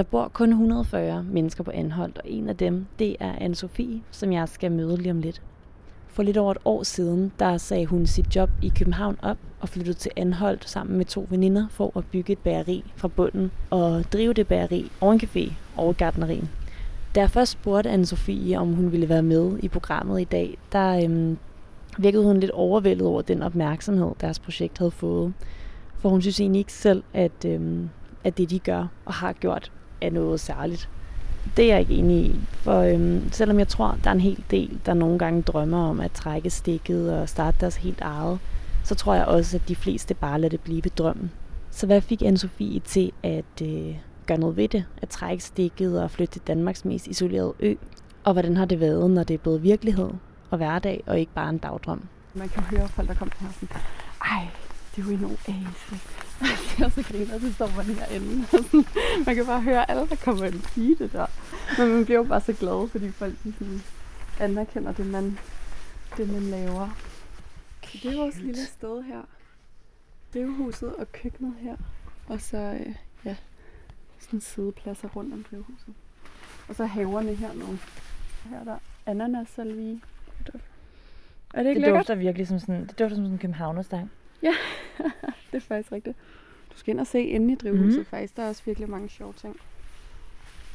Der bor kun 140 mennesker på Anholdt, og en af dem, det er anne Sofie, som jeg skal møde lige om lidt. For lidt over et år siden, der sagde hun sit job i København op og flyttede til Anholdt sammen med to veninder for at bygge et bageri fra bunden og drive det bageri over en café over gardnerien. Da jeg først spurgte anne Sofie, om hun ville være med i programmet i dag, der øhm, virkede hun lidt overvældet over den opmærksomhed, deres projekt havde fået. For hun synes egentlig ikke selv, at, øhm, at det de gør og har gjort, er noget særligt. Det er jeg ikke enig i, for øhm, selvom jeg tror, der er en hel del, der nogle gange drømmer om at trække stikket og starte deres helt eget, så tror jeg også, at de fleste bare lader det blive ved drømmen. Så hvad fik Anne-Sophie til at øh, gøre noget ved det, at trække stikket og flytte til Danmarks mest isolerede ø? Og hvordan har det været, når det er blevet virkelighed og hverdag, og ikke bare en dagdrøm? Man kan høre folk, der kommer her sådan, ej, det er jo en oase. og så griner, så står man herinde. man kan bare høre alle, der kommer ind sige det der. Men man bliver jo bare så glad, fordi folk de sådan anerkender det, man, det, man laver. Det er vores lille sted her. Drivhuset og køkkenet her. Og så, øh, ja, sådan sidepladser rundt om drivhuset. Og så haverne her nu. Her er der ananas salvie. Er det ikke det lækkert? dufter virkelig som sådan, det dufter som sådan en københavnerstang. Ja, det er faktisk rigtigt. Du skal ind og se inde i drivhuset mm. faktisk. Der er også virkelig mange sjove ting.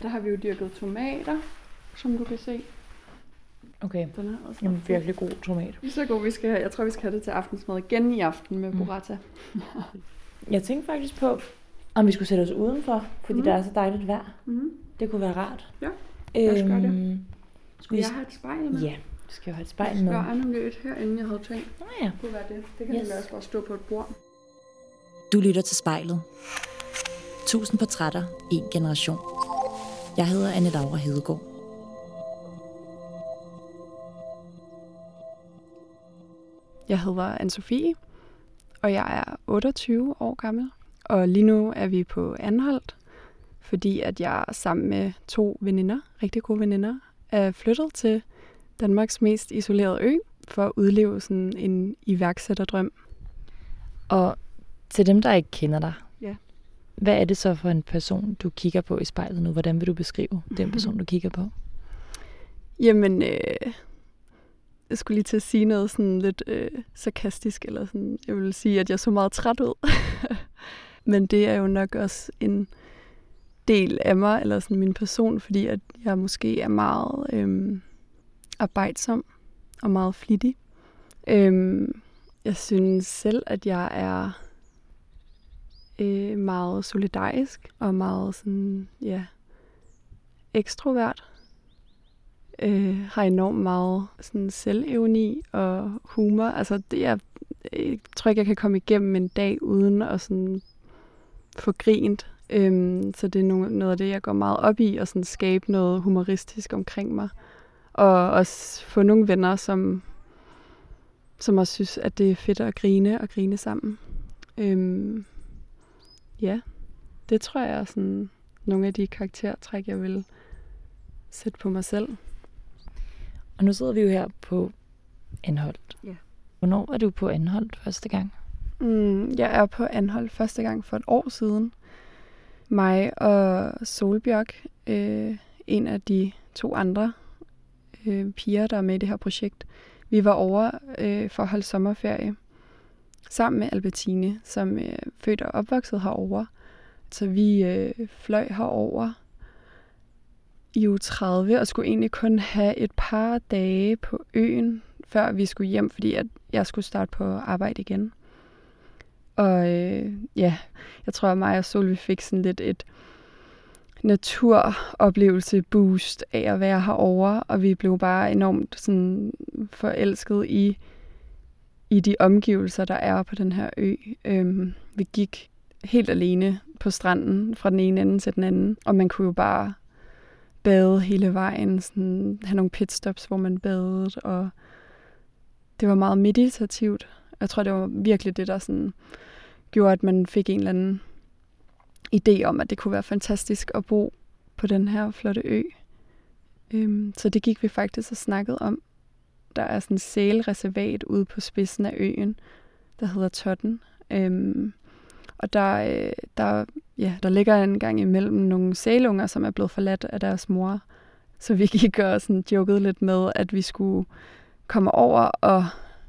Der har vi jo dyrket tomater, som du kan se. Okay, den er også en virkelig god tomat. Det er så god, vi skal have. Jeg tror, vi skal have det til aftensmad igen i aften med mm. burrata. jeg tænkte faktisk på, om vi skulle sætte os udenfor, fordi mm. der er så dejligt vejr. Mm. Det kunne være rart. Ja, jeg skal øhm, det. Skulle jeg have et spejl med? Ja, skal jo have et spejl med. Jeg skal nemlig et herinde, jeg havde tænkt. Nå ja. Det kunne være det. Det kan yes. også bare stå på et bord. Du lytter til spejlet. Tusind portrætter, en generation. Jeg hedder Anne Laura Hedegaard. Jeg hedder Anne-Sophie, og jeg er 28 år gammel. Og lige nu er vi på Anholdt, fordi at jeg sammen med to veninder, rigtig gode veninder, er flyttet til Danmarks mest isolerede ø for at udleve sådan en iværksætterdrøm. Og til dem, der ikke kender dig, ja. hvad er det så for en person, du kigger på i spejlet nu? Hvordan vil du beskrive den person, du kigger på? Jamen, øh, jeg skulle lige til at sige noget sådan lidt øh, sarkastisk, eller sådan, jeg vil sige, at jeg så meget træt ud. Men det er jo nok også en del af mig, eller sådan min person, fordi at jeg måske er meget øh, arbejdsom og meget flittig. Øhm, jeg synes selv, at jeg er øh, meget solidarisk og meget sådan, ja, ekstrovert. Øh, har enormt meget sådan selvevni og humor. Altså, det, jeg, øh, jeg tror ikke, jeg kan komme igennem en dag uden at sådan få grint. Øhm, så det er noget af det, jeg går meget op i, at sådan skabe noget humoristisk omkring mig. Og også få nogle venner, som, som også synes, at det er fedt at grine og grine sammen. Øhm, ja, det tror jeg er sådan nogle af de karaktertræk, jeg vil sætte på mig selv. Og nu sidder vi jo her på Anholdt. Ja. Hvornår var du på Anholdt første gang? Mm, jeg er på Anholdt første gang for et år siden. Mig og Solbjørk, øh, en af de to andre øh, piger, der er med i det her projekt, vi var over øh, for at holde sommerferie sammen med Albertine, som øh, født og opvokset herover. Så vi øh, fløj herover i uge 30 og skulle egentlig kun have et par dage på øen, før vi skulle hjem, fordi at jeg skulle starte på arbejde igen. Og øh, ja, jeg tror, at mig og Sol, vi fik sådan lidt et naturoplevelse boost af at være herover, og vi blev bare enormt sådan forelsket i i de omgivelser, der er på den her ø. Øhm, vi gik helt alene på stranden fra den ene ende til den anden, og man kunne jo bare bade hele vejen, sådan, have nogle pitstops, hvor man badede, og det var meget meditativt. Jeg tror, det var virkelig det, der sådan gjorde, at man fik en eller anden idé om, at det kunne være fantastisk at bo på den her flotte ø. Øhm, så det gik vi faktisk og snakkede om der er sådan et sælreservat ude på spidsen af øen, der hedder Totten. Øhm, Og der, øh, der, ja, der ligger en gang imellem nogle sælunger, som er blevet forladt af deres mor. Så vi gik og sådan jokede lidt med, at vi skulle komme over og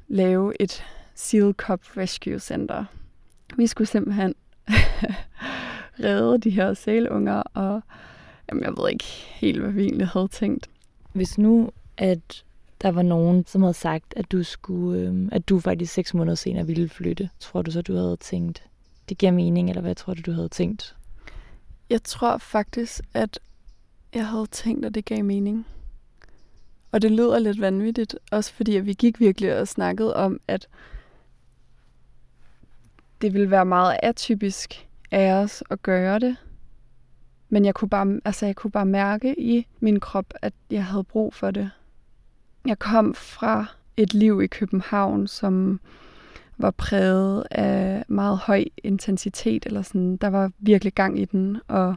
lave et Seal Cup Rescue Center. Vi skulle simpelthen redde de her sælunger, og jamen, jeg ved ikke helt, hvad vi egentlig havde tænkt. Hvis nu, at der var nogen, som havde sagt, at du skulle, øh, at du faktisk seks måneder senere ville flytte, tror du så, du havde tænkt, det giver mening, eller hvad tror du, du havde tænkt? Jeg tror faktisk, at jeg havde tænkt, at det gav mening. Og det lyder lidt vanvittigt, også fordi at vi gik virkelig og snakkede om, at det ville være meget atypisk af os at gøre det. Men jeg kunne, bare, altså jeg kunne bare mærke i min krop, at jeg havde brug for det. Jeg kom fra et liv i København, som var præget af meget høj intensitet, eller sådan, der var virkelig gang i den, og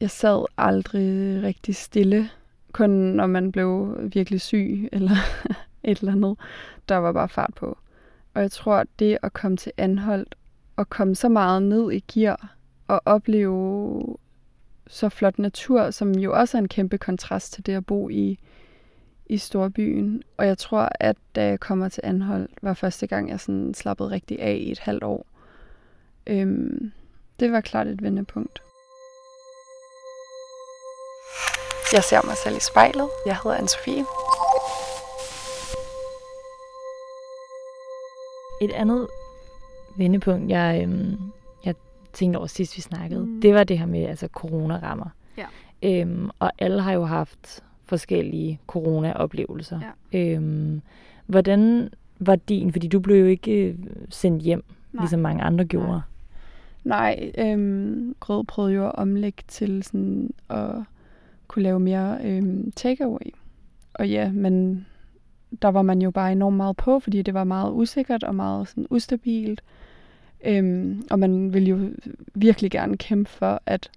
jeg sad aldrig rigtig stille, kun når man blev virkelig syg, eller et eller andet. Der var bare fart på. Og jeg tror, at det at komme til anholdt, at komme så meget ned i gear, og opleve så flot natur, som jo også er en kæmpe kontrast til det at bo i, i storbyen. Og jeg tror, at da jeg kommer til Anhold, var første gang, jeg sådan slappede rigtig af i et halvt år. Øhm, det var klart et vendepunkt. Jeg ser mig selv i spejlet. Jeg hedder Anne-Sophie. Et andet vendepunkt, jeg, øhm, jeg tænkte over sidst, vi snakkede, mm. det var det her med altså, coronarammer. Ja. Øhm, og alle har jo haft forskellige corona-oplevelser. Ja. Øhm, hvordan var din? Fordi du blev jo ikke øh, sendt hjem, Nej. ligesom mange andre gjorde. Nej, øhm, Grød prøvede jo at omlægge til sådan at kunne lave mere øhm, takeaway. Og ja, men der var man jo bare enormt meget på, fordi det var meget usikkert og meget sådan ustabilt. Øhm, og man ville jo virkelig gerne kæmpe for, at,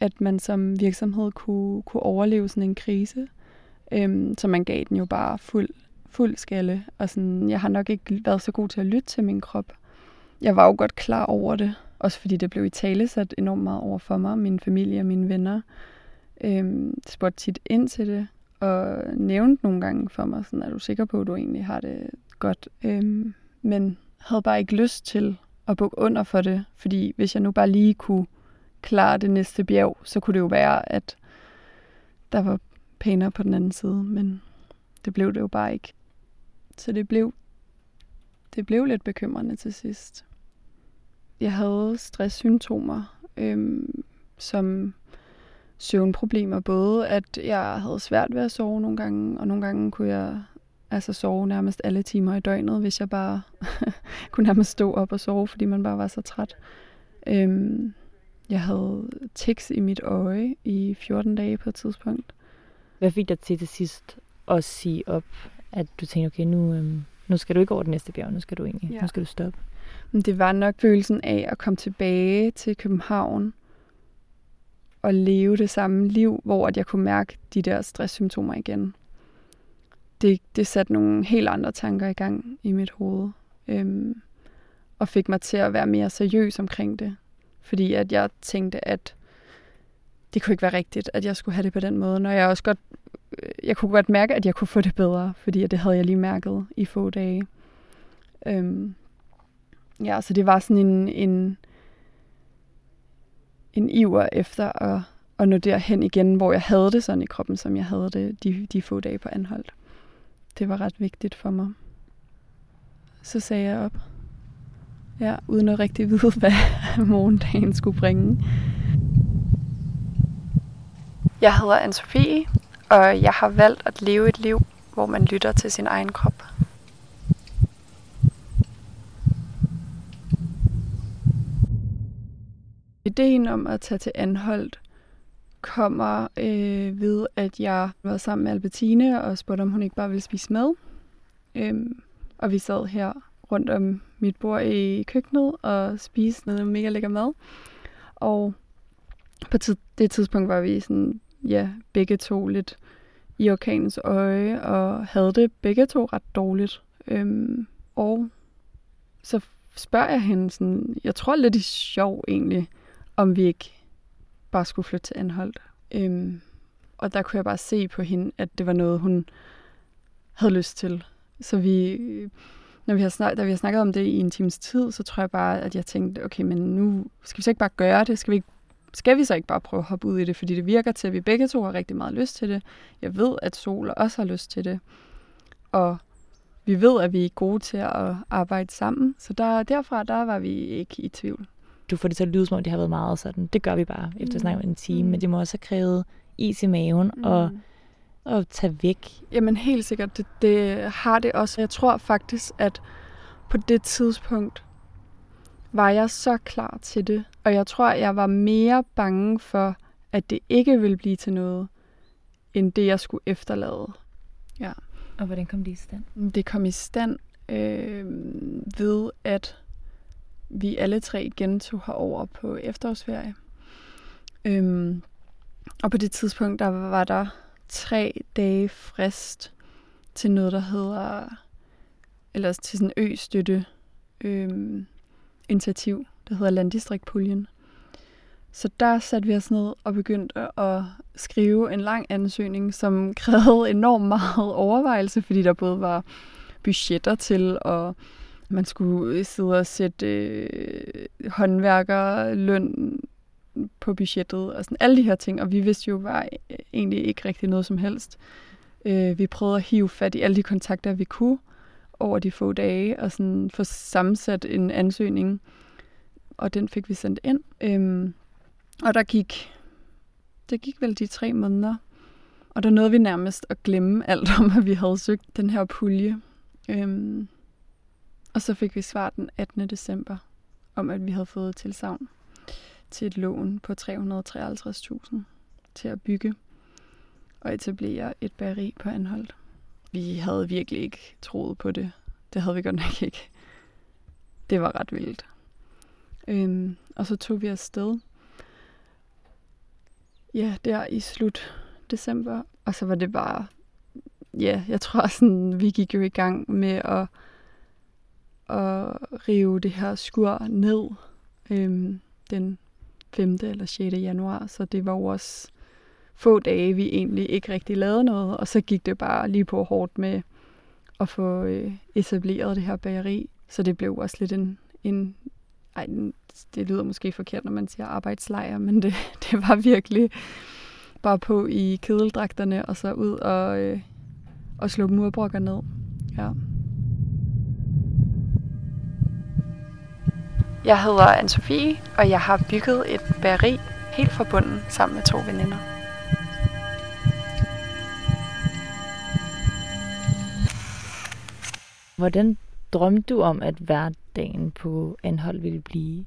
at man som virksomhed kunne, kunne overleve sådan en krise. Øhm, så man gav den jo bare fuld, fuld skalle. Og sådan, jeg har nok ikke været så god til at lytte til min krop. Jeg var jo godt klar over det, også fordi det blev i tale sat enormt meget over for mig, min familie og mine venner. Øhm, spurgte tit ind til det, og nævnte nogle gange for mig, sådan, er du sikker på, at du egentlig har det godt? Øhm, men havde bare ikke lyst til at bukke under for det, fordi hvis jeg nu bare lige kunne klare det næste bjerg, så kunne det jo være, at der var pænere på den anden side, men det blev det jo bare ikke. Så det blev, det blev lidt bekymrende til sidst. Jeg havde stresssymptomer, øhm, som søvnproblemer. Både at jeg havde svært ved at sove nogle gange, og nogle gange kunne jeg altså sove nærmest alle timer i døgnet, hvis jeg bare kunne nærmest stå op og sove, fordi man bare var så træt. Øhm, jeg havde tics i mit øje i 14 dage på et tidspunkt. Hvad fik dig til til sidst at sige op, at du tænkte, okay, nu, øhm, nu skal du ikke over det næste bjerg, nu skal du egentlig, ja. nu skal du stoppe? Men det var nok følelsen af at komme tilbage til København at leve det samme liv, hvor at jeg kunne mærke de der stresssymptomer igen. Det, det satte nogle helt andre tanker i gang i mit hoved, øhm, og fik mig til at være mere seriøs omkring det. Fordi at jeg tænkte, at det kunne ikke være rigtigt, at jeg skulle have det på den måde. Når jeg også godt, øh, jeg kunne godt mærke, at jeg kunne få det bedre, fordi at det havde jeg lige mærket i få dage. Øhm, ja, så det var sådan en, en, en iver efter at, at nå derhen igen, hvor jeg havde det sådan i kroppen, som jeg havde det de, de få dage på anholdt. Det var ret vigtigt for mig. Så sagde jeg op. Ja, uden at rigtig vide, hvad morgendagen skulle bringe. Jeg hedder Anne-Sophie, og jeg har valgt at leve et liv, hvor man lytter til sin egen krop. Ideen om at tage til Anholdt kommer øh, ved, at jeg var sammen med Albertine og spurgte, om hun ikke bare ville spise med. Øhm, og vi sad her rundt om mit bord i køkkenet og spiste noget mega lækker mad. Og på det tidspunkt var vi sådan, ja, begge to lidt i orkanens øje, og havde det begge to ret dårligt. Øhm, og så spørger jeg hende sådan, jeg tror lidt i sjov egentlig, om vi ikke bare skulle flytte til Anholdt. Øhm, og der kunne jeg bare se på hende, at det var noget, hun havde lyst til. Så vi, øh, når vi har snak, da vi har snakket om det i en times tid, så tror jeg bare, at jeg tænkte, okay, men nu skal vi så ikke bare gøre det? Skal vi, ikke, skal vi så ikke bare prøve at hoppe ud i det? Fordi det virker til, at vi begge to har rigtig meget lyst til det. Jeg ved, at Sol også har lyst til det. Og vi ved, at vi er gode til at arbejde sammen. Så der, derfra, der var vi ikke i tvivl. Du får det til at lyde, som om det har været meget sådan, det gør vi bare efter at om en time, Mm. men det må også have krævet is i maven mm. og, og tage væk. Jamen helt sikkert, det, det har det også. Jeg tror faktisk, at på det tidspunkt var jeg så klar til det. Og jeg tror, jeg var mere bange for, at det ikke ville blive til noget, end det, jeg skulle efterlade. Ja. Og hvordan kom det i stand? Det kom i stand øh, ved, at vi alle tre gentog herover på efterårsferie. Øhm, og på det tidspunkt, der var der tre dage frist til noget, der hedder, eller til sådan en ø-støtte øhm, initiativ, der hedder Landdistriktpuljen. Så der satte vi os ned og begyndte at skrive en lang ansøgning, som krævede enormt meget overvejelse, fordi der både var budgetter til, og man skulle øh, sidde og sætte øh, håndværkerløn på budgettet, og sådan alle de her ting, og vi vidste jo bare øh, egentlig ikke rigtig noget som helst. Øh, vi prøvede at hive fat i alle de kontakter, vi kunne over de få dage, og sådan få sammensat en ansøgning, og den fik vi sendt ind. Øhm, og der gik, det gik vel de tre måneder, og der nåede vi nærmest at glemme alt om, at vi havde søgt den her pulje. Øhm, og så fik vi svar den 18. december om, at vi havde fået tilsavn til et lån på 353.000 til at bygge og etablere et bageri på Anholdt. Vi havde virkelig ikke troet på det. Det havde vi godt nok ikke. Det var ret vildt. Øhm, og så tog vi afsted. Ja, der i slut december. Og så var det bare... Ja, jeg tror sådan, vi gik jo i gang med at, at rive det her skur ned øhm, den 5. eller 6. januar. Så det var jo også få dage, vi egentlig ikke rigtig lavede noget. Og så gik det bare lige på hårdt med at få øh, etableret det her bageri. Så det blev også lidt en, en ej, det lyder måske forkert, når man siger arbejdslejr, men det, det var virkelig bare på i kedeldragterne, og så ud og, øh, og slå murbrokker ned. Ja. Jeg hedder Anne-Sophie, og jeg har bygget et bageri helt fra bunden sammen med to veninder. Hvordan drømte du om, at hverdagen på Anhold ville blive?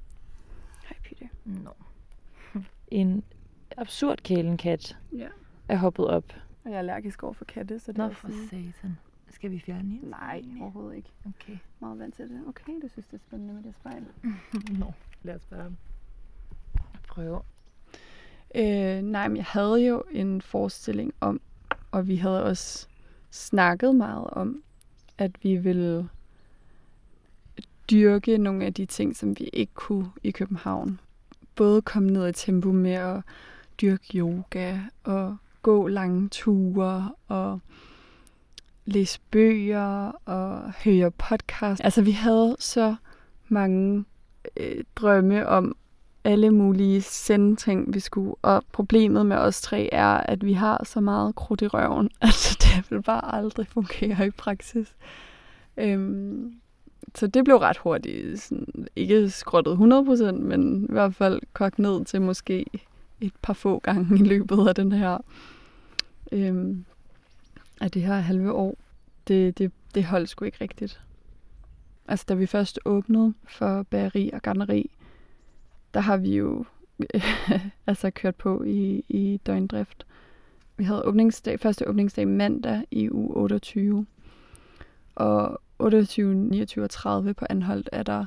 Hej, Peter. Nå. En absurd kælenkat Ja. er hoppet op. Og jeg er allergisk over for katte, så det Nå, er for satan. Skal vi fjerne hende? Nej, overhovedet ikke. Okay. Meget vant til det. Okay, du synes, det er spændende med det spejl. Nå, lad os bare prøve. Øh, nej, men jeg havde jo en forestilling om, og vi havde også snakket meget om, at vi ville dyrke nogle af de ting, som vi ikke kunne i København. Både komme ned i tempo med at dyrke yoga og gå lange ture og læse bøger og høre podcast. Altså vi havde så mange øh, drømme om alle mulige sendting, vi skulle. Og problemet med os tre er, at vi har så meget krudt i røven, at det vil bare aldrig fungere i praksis. Øhm, så det blev ret hurtigt, sådan, ikke skrottet 100%, men i hvert fald kogt ned til måske et par få gange i løbet af den her, øhm, af det her halve år. Det, det, det holdt sgu ikke rigtigt. Altså, da vi først åbnede for bageri og garneri, der har vi jo altså kørt på i, i døgndrift. Vi havde åbningsdag, første åbningsdag mandag i u 28. Og 28, 29 og 30 på Anholdt er der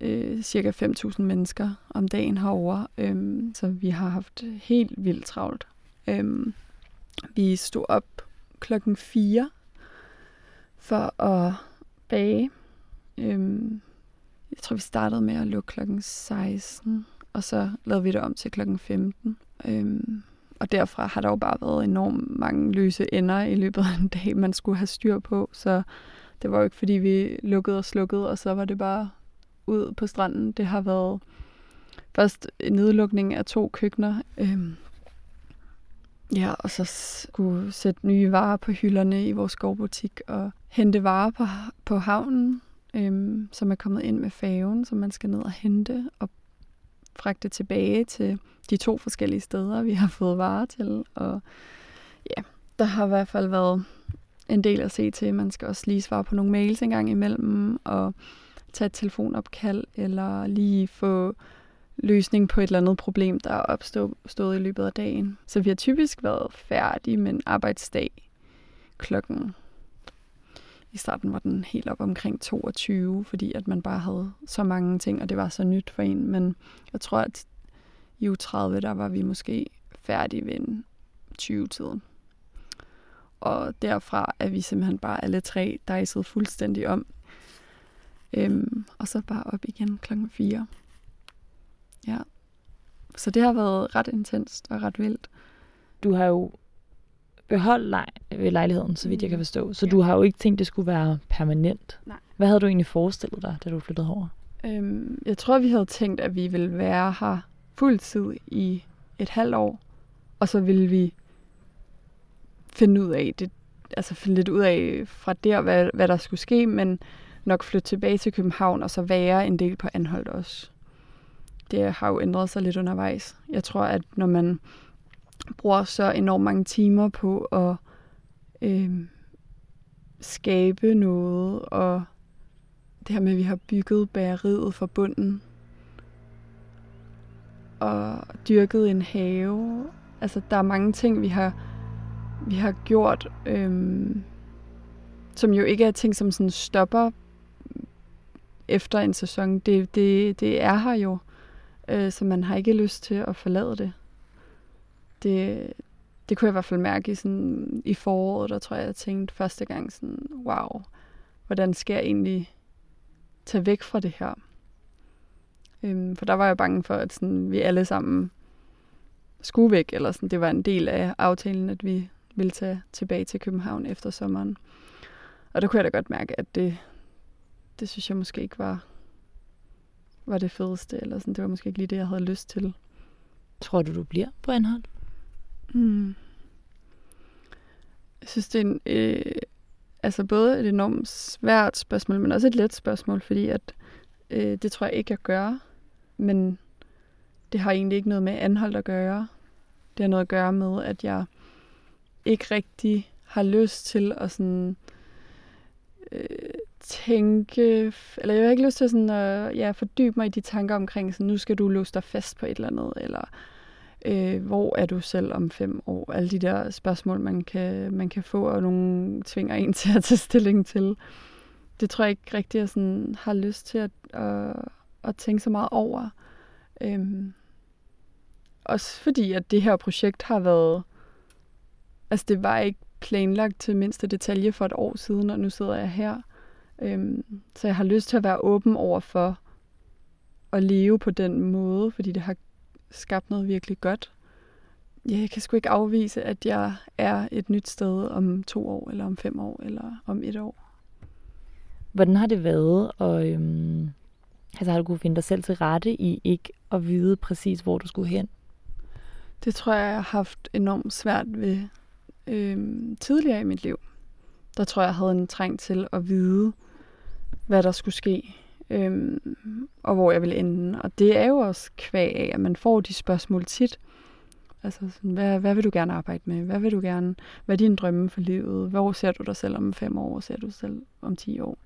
øh, cirka 5.000 mennesker om dagen herover. Øhm, så vi har haft helt vildt travlt. Øhm, vi stod op klokken 4 for at bage. Øhm, jeg tror, vi startede med at lukke klokken 16, og så lavede vi det om til klokken 15. Øhm, og derfra har der jo bare været enormt mange løse ender i løbet af en dag, man skulle have styr på. Så det var jo ikke, fordi vi lukkede og slukkede, og så var det bare ud på stranden. Det har været først en nedlukning af to køkkener. Øhm, ja, og så skulle sætte nye varer på hylderne i vores skovbutik og hente varer på, på havnen, øhm, som er kommet ind med færgen, som man skal ned og hente og fragte tilbage til de to forskellige steder, vi har fået varer til. Og ja, der har i hvert fald været en del at se til. Man skal også lige svare på nogle mails en gang imellem, og tage et telefonopkald, eller lige få løsning på et eller andet problem, der er opstået i løbet af dagen. Så vi har typisk været færdige med en arbejdsdag klokken i starten var den helt op omkring 22, fordi at man bare havde så mange ting, og det var så nyt for en. Men jeg tror, at i u 30, der var vi måske færdige ved en 20-tiden. Og derfra er vi simpelthen bare alle tre dejset fuldstændig om. Øhm, og så bare op igen klokken 4. Ja. Så det har været ret intenst og ret vildt. Du har jo beholdt lej ved lejligheden, så vidt jeg kan mm. forstå. Så ja. du har jo ikke tænkt, det skulle være permanent. Nej. Hvad havde du egentlig forestillet dig, da du flyttede over? Øhm, jeg tror, vi havde tænkt, at vi ville være her fuldtid i et halvt år, og så ville vi finde ud af det, altså finde lidt ud af fra der, hvad, hvad der skulle ske, men nok flytte tilbage til København, og så være en del på Anholdt også. Det har jo ændret sig lidt undervejs. Jeg tror, at når man bruger så enormt mange timer på at øh, skabe noget, og det her med, at vi har bygget bæreriet fra bunden, og dyrket en have. Altså, der er mange ting, vi har, vi har gjort, øhm, som jo ikke er ting, som sådan stopper efter en sæson. Det, det, det er her jo, øh, så man har ikke lyst til at forlade det det, det kunne jeg i hvert fald mærke i, sådan, i foråret, der tror jeg, jeg tænkte første gang sådan, wow, hvordan skal jeg egentlig tage væk fra det her? Øhm, for der var jeg bange for, at sådan, vi alle sammen skulle væk, eller sådan, det var en del af aftalen, at vi ville tage tilbage til København efter sommeren. Og der kunne jeg da godt mærke, at det, det synes jeg måske ikke var, var det fedeste, eller sådan, det var måske ikke lige det, jeg havde lyst til. Tror du, du bliver på Anholdt? Mm. Jeg synes, det er en, øh, altså både et enormt svært spørgsmål, men også et let spørgsmål, fordi at øh, det tror jeg ikke, jeg gør. Men det har egentlig ikke noget med anhold at gøre. Det har noget at gøre med, at jeg ikke rigtig har lyst til at sådan øh, tænke, eller jeg har ikke lyst til sådan at ja, fordybe mig i de tanker omkring, sådan, nu skal du låse dig fast på et eller andet, eller øh, hvor er du selv om fem år? Alle de der spørgsmål, man kan, man kan få, og nogen tvinger en til at tage stilling til. Det tror jeg ikke rigtig, jeg sådan har lyst til at, at, at tænke så meget over. Øhm, også fordi, at det her projekt har været... Altså, det var ikke planlagt til mindste detalje for et år siden, og nu sidder jeg her. Øhm, så jeg har lyst til at være åben over for at leve på den måde, fordi det har skabt noget virkelig godt. Ja, jeg kan sgu ikke afvise, at jeg er et nyt sted om to år, eller om fem år, eller om et år. Hvordan har det været, og øhm, altså har du kunne finde dig selv til rette i ikke at vide præcis, hvor du skulle hen? Det tror jeg, jeg har haft enormt svært ved øhm, tidligere i mit liv. Der tror jeg, jeg havde en træng til at vide, hvad der skulle ske øhm, og hvor jeg vil ende. Og det er jo også kvæg af, at man får de spørgsmål tit. Altså, sådan, hvad, hvad vil du gerne arbejde med? Hvad vil du gerne? Hvad er dine drømme for livet? Hvor ser du dig selv om fem år? Hvor ser du dig selv om ti år?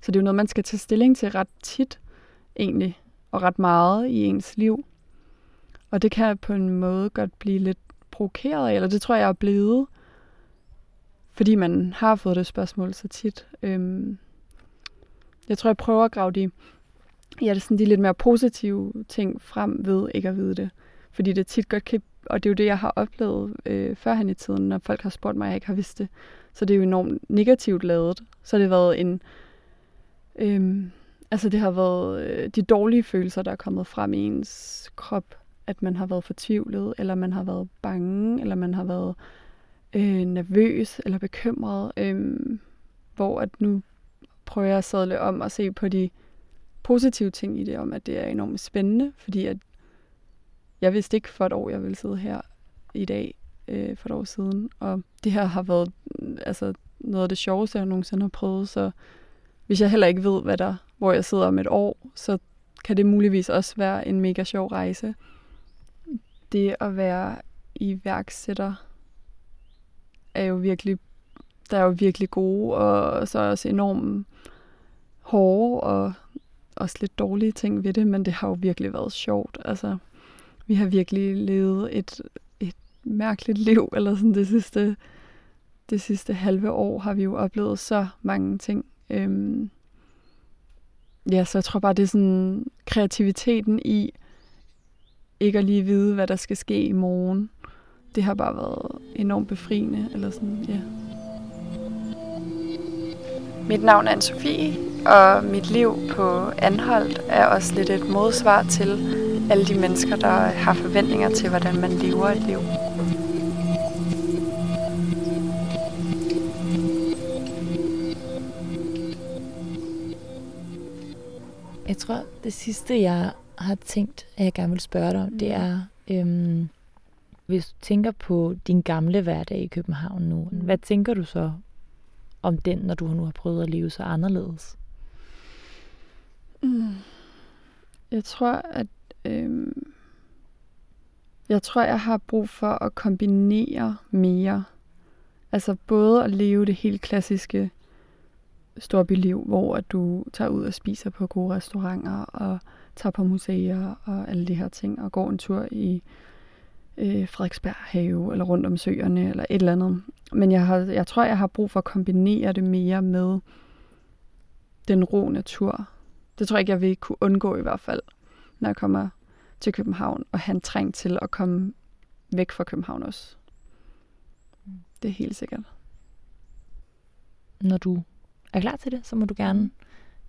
Så det er jo noget, man skal tage stilling til ret tit, egentlig, og ret meget i ens liv. Og det kan på en måde godt blive lidt provokeret af, eller det tror jeg er blevet, fordi man har fået det spørgsmål så tit. Øhm, jeg tror, jeg prøver at grave de, ja, det sådan de lidt mere positive ting frem ved ikke at vide det. Fordi det tit godt kan, og det er jo det, jeg har oplevet øh, førhen i tiden, når folk har spurgt mig, og jeg ikke har vidst det. Så det er jo enormt negativt lavet. Så har det været en, øh, altså det har været øh, de dårlige følelser, der er kommet frem i ens krop. At man har været fortvivlet, eller man har været bange, eller man har været øh, nervøs eller bekymret. Øh, hvor at nu prøver jeg at sadle om og se på de positive ting i det, om at det er enormt spændende, fordi at jeg vidste ikke for et år, jeg ville sidde her i dag, øh, for et år siden. Og det her har været mm, altså, noget af det sjoveste, jeg nogensinde har prøvet, så hvis jeg heller ikke ved, hvad der, hvor jeg sidder om et år, så kan det muligvis også være en mega sjov rejse. Det at være iværksætter er jo virkelig, der er jo virkelig gode, og så også enormt hårde og også lidt dårlige ting ved det, men det har jo virkelig været sjovt. Altså, vi har virkelig levet et, et mærkeligt liv, eller sådan det sidste, det sidste halve år har vi jo oplevet så mange ting. Øhm, ja, så jeg tror bare, det er sådan kreativiteten i ikke at lige vide, hvad der skal ske i morgen. Det har bare været enormt befriende, eller sådan, ja. Mit navn er Anne-Sophie, og mit liv på Anholdt er også lidt et modsvar til alle de mennesker, der har forventninger til, hvordan man lever et liv. Jeg tror, det sidste, jeg har tænkt, at jeg gerne vil spørge dig om, mm. det er, øhm, hvis du tænker på din gamle hverdag i København nu, mm. hvad tænker du så om den, når du nu har prøvet at leve så anderledes? Mm. Jeg tror, at øh, jeg tror, jeg har brug for at kombinere mere. Altså både at leve det helt klassiske storbyliv, hvor at du tager ud og spiser på gode restauranter og tager på museer og alle de her ting og går en tur i øh, Frederiksberg have eller rundt om søerne eller et eller andet. Men jeg, har, jeg tror, jeg har brug for at kombinere det mere med den ro natur. Det tror jeg ikke, jeg vil kunne undgå i hvert fald, når jeg kommer til København og have en træng til at komme væk fra København også. Det er helt sikkert. Når du er klar til det, så må du gerne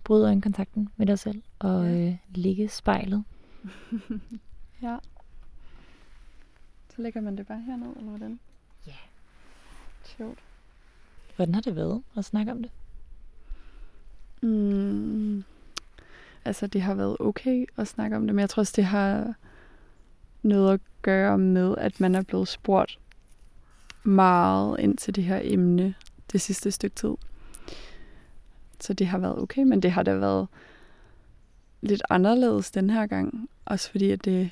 bryde øjenkontakten med dig selv og ja. øh, ligge spejlet. ja. Så lægger man det bare herned, eller hvordan? Ja. Sjovt. Hvordan har det været at snakke om det? Mm, altså, det har været okay at snakke om det, men jeg tror også, det har noget at gøre med, at man er blevet spurgt meget ind til det her emne det sidste stykke tid. Så det har været okay, men det har da været lidt anderledes den her gang. Også fordi, at det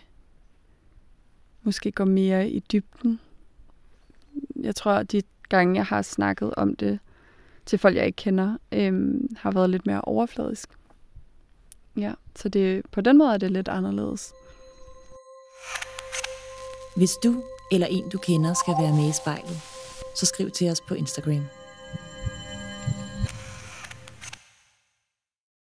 måske går mere i dybden. Jeg tror, at de gange, jeg har snakket om det til folk, jeg ikke kender, øhm, har været lidt mere overfladisk. Ja, så det, på den måde er det lidt anderledes. Hvis du eller en, du kender, skal være med i spejlet, så skriv til os på Instagram.